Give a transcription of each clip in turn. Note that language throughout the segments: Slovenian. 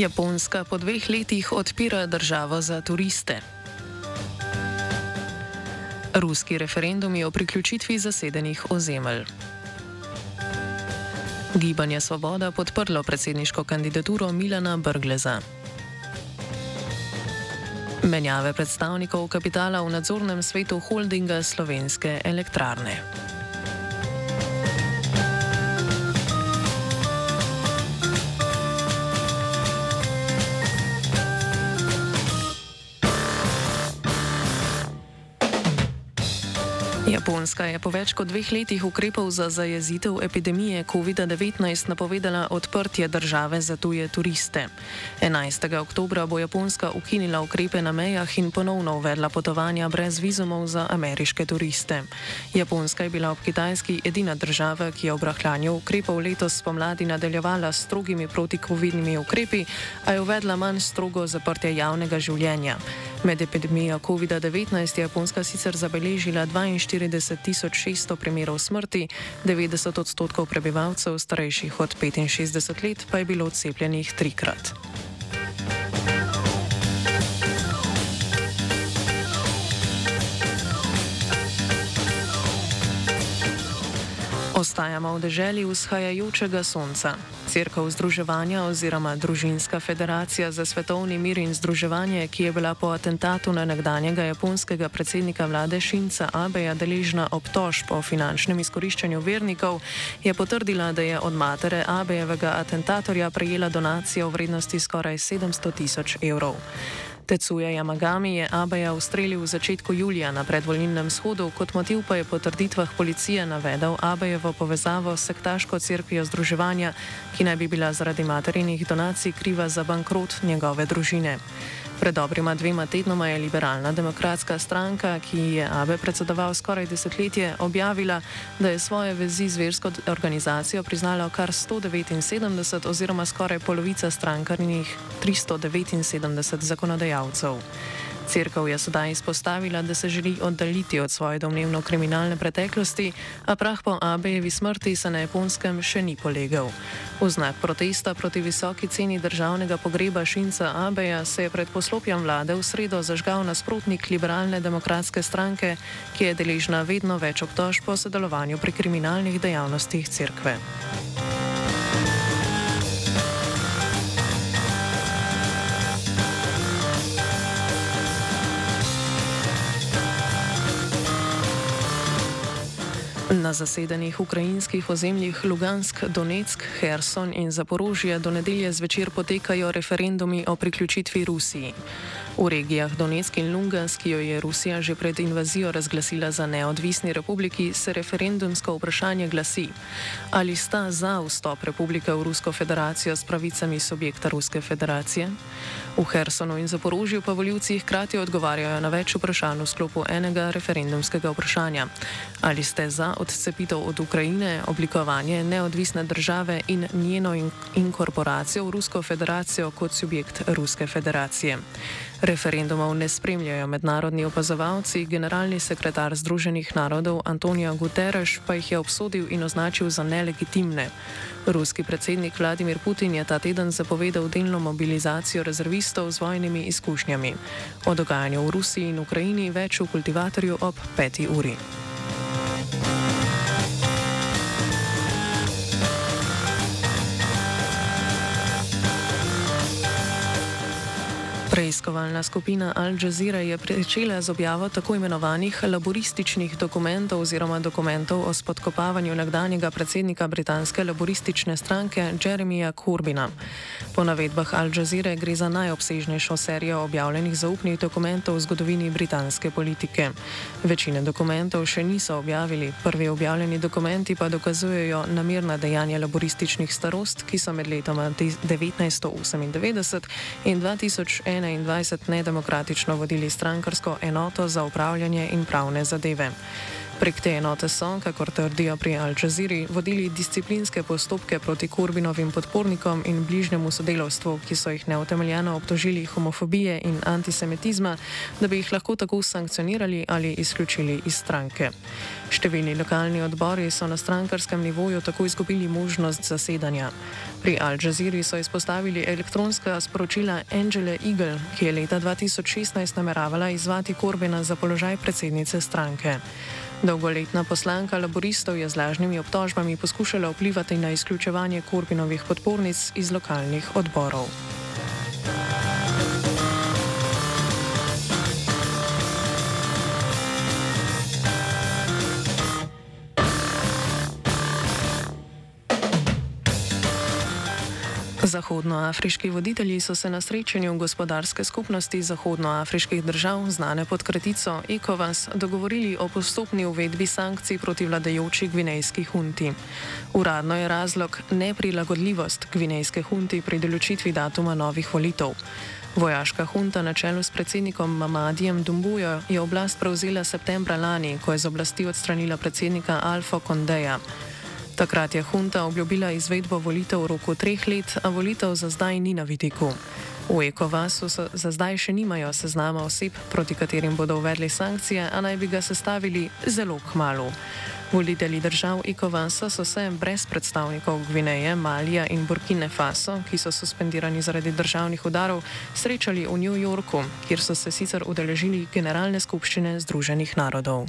Japonska po dveh letih odpira državo za turiste. Ruski referendumi o priključitvi zasedenih ozemelj. Gibanje Svoboda podprlo predsedniško kandidaturo Milana Brgleza. Menjave predstavnikov kapitala v nadzornem svetu holdinga slovenske elektrarne. Japonska je po več kot dveh letih ukrepov za zajezitev epidemije COVID-19 napovedala odprtje države za tuje turiste. 11. oktober bo Japonska ukinila ukrepe na mejah in ponovno uvedla potovanja brez vizumov za ameriške turiste. Japonska je bila ob Kitajski edina država, ki je ob rahljanju ukrepov letos spomladi nadaljevala s strogimi protikovidnimi ukrepi, a je uvedla manj strogo zaprtje javnega življenja. Med epidemijo COVID-19 je Japonska sicer zabeležila 42.600 primerov smrti, 90 odstotkov prebivalcev starejših od 65 let pa je bilo cepljenih trikrat. Ostajamo v deželi vzhajajočega sonca. Cerkev združevanja oziroma Družinska federacija za svetovni mir in združevanje, ki je bila po atentatu na nekdanjega japonskega predsednika vlade Šinca Abeja deležna obtožb o finančnem izkoriščanju vernikov, je potrdila, da je od matere Abejevega atentatorja prejela donacijo v vrednosti skoraj 700 tisoč evrov. Tecuje Yamagami je Abeja ustrelil v začetku julija na predvolilnem shodu, kot motiv pa je po trditvah policije navedel Abejevo povezavo s sektaško crkvijo združevanja, ki naj bi bila zaradi materinih donacij kriva za bankrot njegove družine. Pred dobrima dvema tednoma je liberalna demokratska stranka, ki je Abe predsedoval skoraj desetletje, objavila, da je svoje vezi z versko organizacijo priznalo kar 179 oziroma skoraj polovica strankarnih 379 zakonodajalcev. Cerkev je sedaj izpostavila, da se želi oddaljiti od svoje domnevno kriminalne preteklosti, a prah po Abejevi smrti se na japonskem še ni polegel. V znak protesta proti visoki ceni državnega pogreba Šinca Abeja se je pred poslopjem vlade v sredo zažgal nasprotnik liberalne demokratske stranke, ki je deležna vedno več obtožb po sodelovanju pri kriminalnih dejavnostih cerkve. Na zasedenih ukrajinskih ozemljih Lugansk, Donetsk, Herson in Zaporožje do nedelje zvečer potekajo referendumi o priključitvi Rusiji. V regijah Donetsk in Lugansk, ki jo je Rusija že pred invazijo razglasila za neodvisni republiki, se referendumsko vprašanje glasi: ali sta za vstop republike v Rusko federacijo s pravicami subjekta Ruske federacije? V Hersonu in Zaporožju pa voljivci hkrati odgovarjajo na več vprašanj v sklopu enega referendumskega vprašanja: ali ste za odcepitev od Ukrajine, oblikovanje neodvisne države in njeno inkorporacijo v Rusko federacijo kot subjekt Ruske federacije? Referendumov ne spremljajo mednarodni opazovalci, generalni sekretar Združenih narodov Antonijo Guterres pa jih je obsodil in označil za nelegitimne. Ruski predsednik Vladimir Putin je ta teden zapovedal delno mobilizacijo rezervistov z vojnimi izkušnjami. O dogajanju v Rusiji in Ukrajini več v kultivatorju ob peti uri. Preiskovalna skupina Al Jazeera je pričela z objavo tako imenovanih laborističnih dokumentov oziroma dokumentov o spodkopavanju nekdanjega predsednika britanske laboristične stranke Jeremija Corbina. Po navedbah Al Jazeera gre za najobsežnejšo serijo objavljenih zaupnih dokumentov v zgodovini britanske politike. Večine dokumentov še niso objavili, prvi objavljeni dokumenti pa dokazujejo namirna dejanja laborističnih starost, ki so med letoma 1998 in 2001. 2021 nedemokratično vodili strankarsko enoto za upravljanje in pravne zadeve. Prek te enote so, kakor trdijo pri Al Jazeera, vodili disciplinske postopke proti Korbinovim podpornikom in bližnjemu sodelovstvu, ki so jih neutemeljeno obtožili homofobije in antisemitizma, da bi jih lahko tako sankcionirali ali izključili iz stranke. Številni lokalni odbori so na strankarskem nivoju tako izgubili možnost zasedanja. Pri Al Jazeera so izpostavili elektronska sporočila Angele Eagle, ki je leta 2016 nameravala izvati Korbina za položaj predsednice stranke. Dolgoletna poslanka laboristov je z lažnimi obtožbami poskušala vplivati na izključevanje Korbinovih podpornic iz lokalnih odborov. Zahodnoafriški voditelji so se na srečanju gospodarske skupnosti zahodnoafriških držav, znane pod kratico ECOWAS, dogovorili o postopni uvedbi sankcij proti vladajoči gvinejski hunti. Uradno je razlog neprilagodljivost gvinejske hunti pri določitvi datuma novih volitev. Vojaška hunta na čelu s predsednikom Mamadijem Dumbujo je oblast prevzela septembra lani, ko je z oblasti odstranila predsednika Alfa Kondeja. Takrat je hunta obljubila izvedbo volitev v roku treh let, a volitev za zdaj ni na vidiku. V Ekovasu za zdaj še nimajo seznama oseb, proti katerim bodo uvedli sankcije, a naj bi ga sestavili zelo kmalo. Voditelji držav Ekovasa so se brez predstavnikov Gvineje, Malija in Burkine Faso, ki so suspendirani zaradi državnih udarov, srečali v New Yorku, kjer so se sicer udeležili Generalne skupščine Združenih narodov.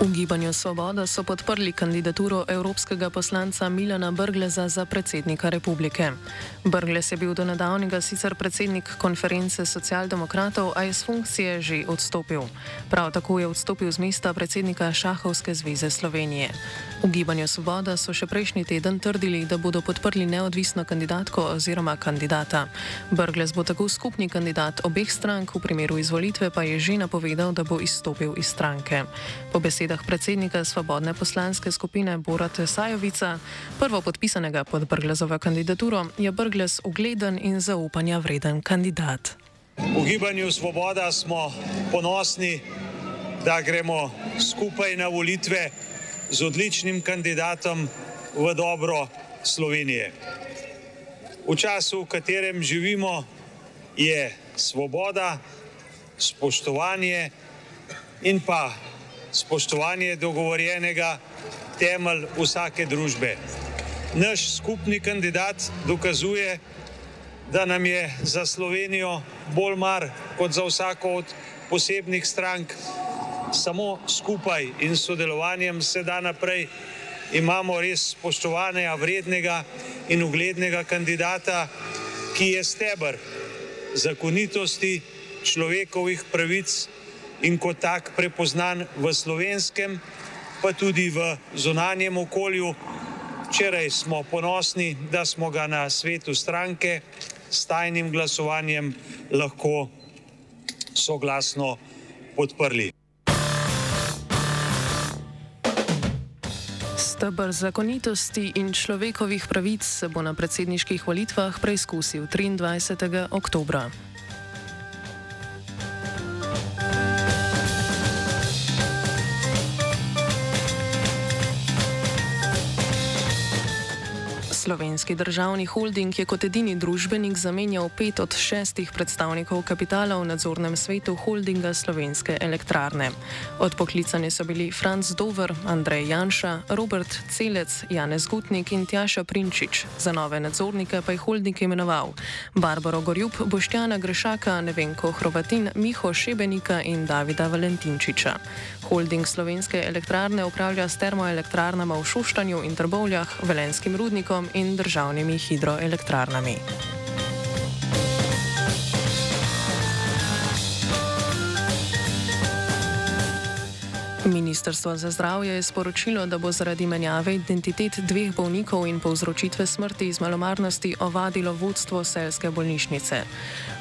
V gibanju Svoboda so podprli kandidaturo evropskega poslanca Milana Brgleza za predsednika republike. Brglez je bil do nedavnega sicer predsednik konference socialdemokratov, a je z funkcije že odstopil. Prav tako je odstopil z mesta predsednika Šahovske zveze Slovenije. V gibanju Svoboda so še prejšnji teden trdili, da bodo podprli neodvisno kandidatko oziroma kandidata. Brglez bo tako skupni kandidat obeh strank, v primeru izvolitve pa je že napovedal, da bo izstopil iz stranke. Po besedah besedah predsednika Svobodne poslanske skupine Borata Sajovica, prvo podpisanega pod Brglezovo kandidaturo, je Brglez ugleden in zaupanja vreden kandidat. V gibanju Svoboda smo ponosni, da gremo skupaj na volitve z odličnim kandidatom v dobro Slovenije. V času, v katerem živimo, je svoboda, spoštovanje in pa spoštovanje dogovorjenega temelj vsake družbe. Naš skupni kandidat dokazuje, da nam je za Slovenijo bolj mar kot za vsako od posebnih strank. Samo skupaj in sodelovanjem se da naprej. Imamo res spoštovanega, vrednega in uglednega kandidata, ki je stebr zakonitosti človekovih pravic in kot tak prepoznan v slovenskem, pa tudi v zunanjem okolju. Včeraj smo ponosni, da smo ga na svetu stranke s tajnim glasovanjem lahko soglasno podprli. Stebr zakonitosti in človekovih pravic se bo na predsedniških volitvah preizkusil 23. oktobra. Slovenski državni holding je kot edini družbenik zamenjal pet od šestih predstavnikov kapitala v nadzornem svetu holdinga Slovenske elektrarne. Odpoklicani so bili Franz Dover, Andrej Janša, Robert Celec, Janez Gutnik in Tjaša Prinčič. Za nove nadzornike pa je holding imenoval Barbaro Gorjub, Boštjana Grešaka, Nevenko Hrovatin, Miho Šebenika in Davida Valentinčiča. Holding Slovenske elektrarne upravlja s termoelektrarnama v Šoštanju in Trbovljah, Velenskim rudnikom in državnimi hidroelektrarnami. Ministrstvo za zdravje je sporočilo, da bo zaradi menjave identitet dveh bolnikov in povzročitve smrti iz malomarnosti ovadilo vodstvo selske bolnišnice.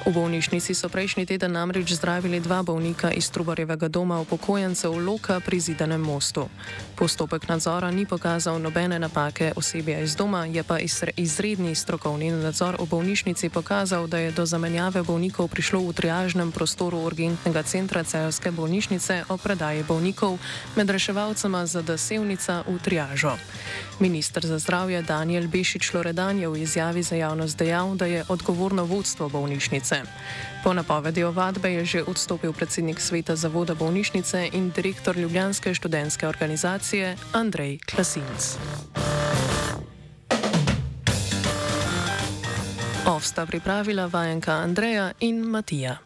V bolnišnici so prejšnji teden namreč zdravili dva bolnika iz Trubarjevega doma upokojencev Loka pri Zidanem mostu. Postopek nadzora ni pokazal nobene napake osebja iz doma, je pa izredni strokovni nadzor v bolnišnici pokazal, da je do zamenjave bolnikov prišlo v triažnem prostoru urgentnega centra celske bolnišnice o predaji bolnikov med reševalcema za dasevnica v triažo. Ministr za zdravje Daniel Bešič Loredan je v izjavi za javnost dejal, da je odgovorno vodstvo bolnišnice. Po napovedi ovadbe je že odstopil predsednik sveta zavoda bolnišnice in direktor Ljubljanske študentske organizacije Andrej Klasinc. Ovsta pripravila vajenka Andreja in Matija.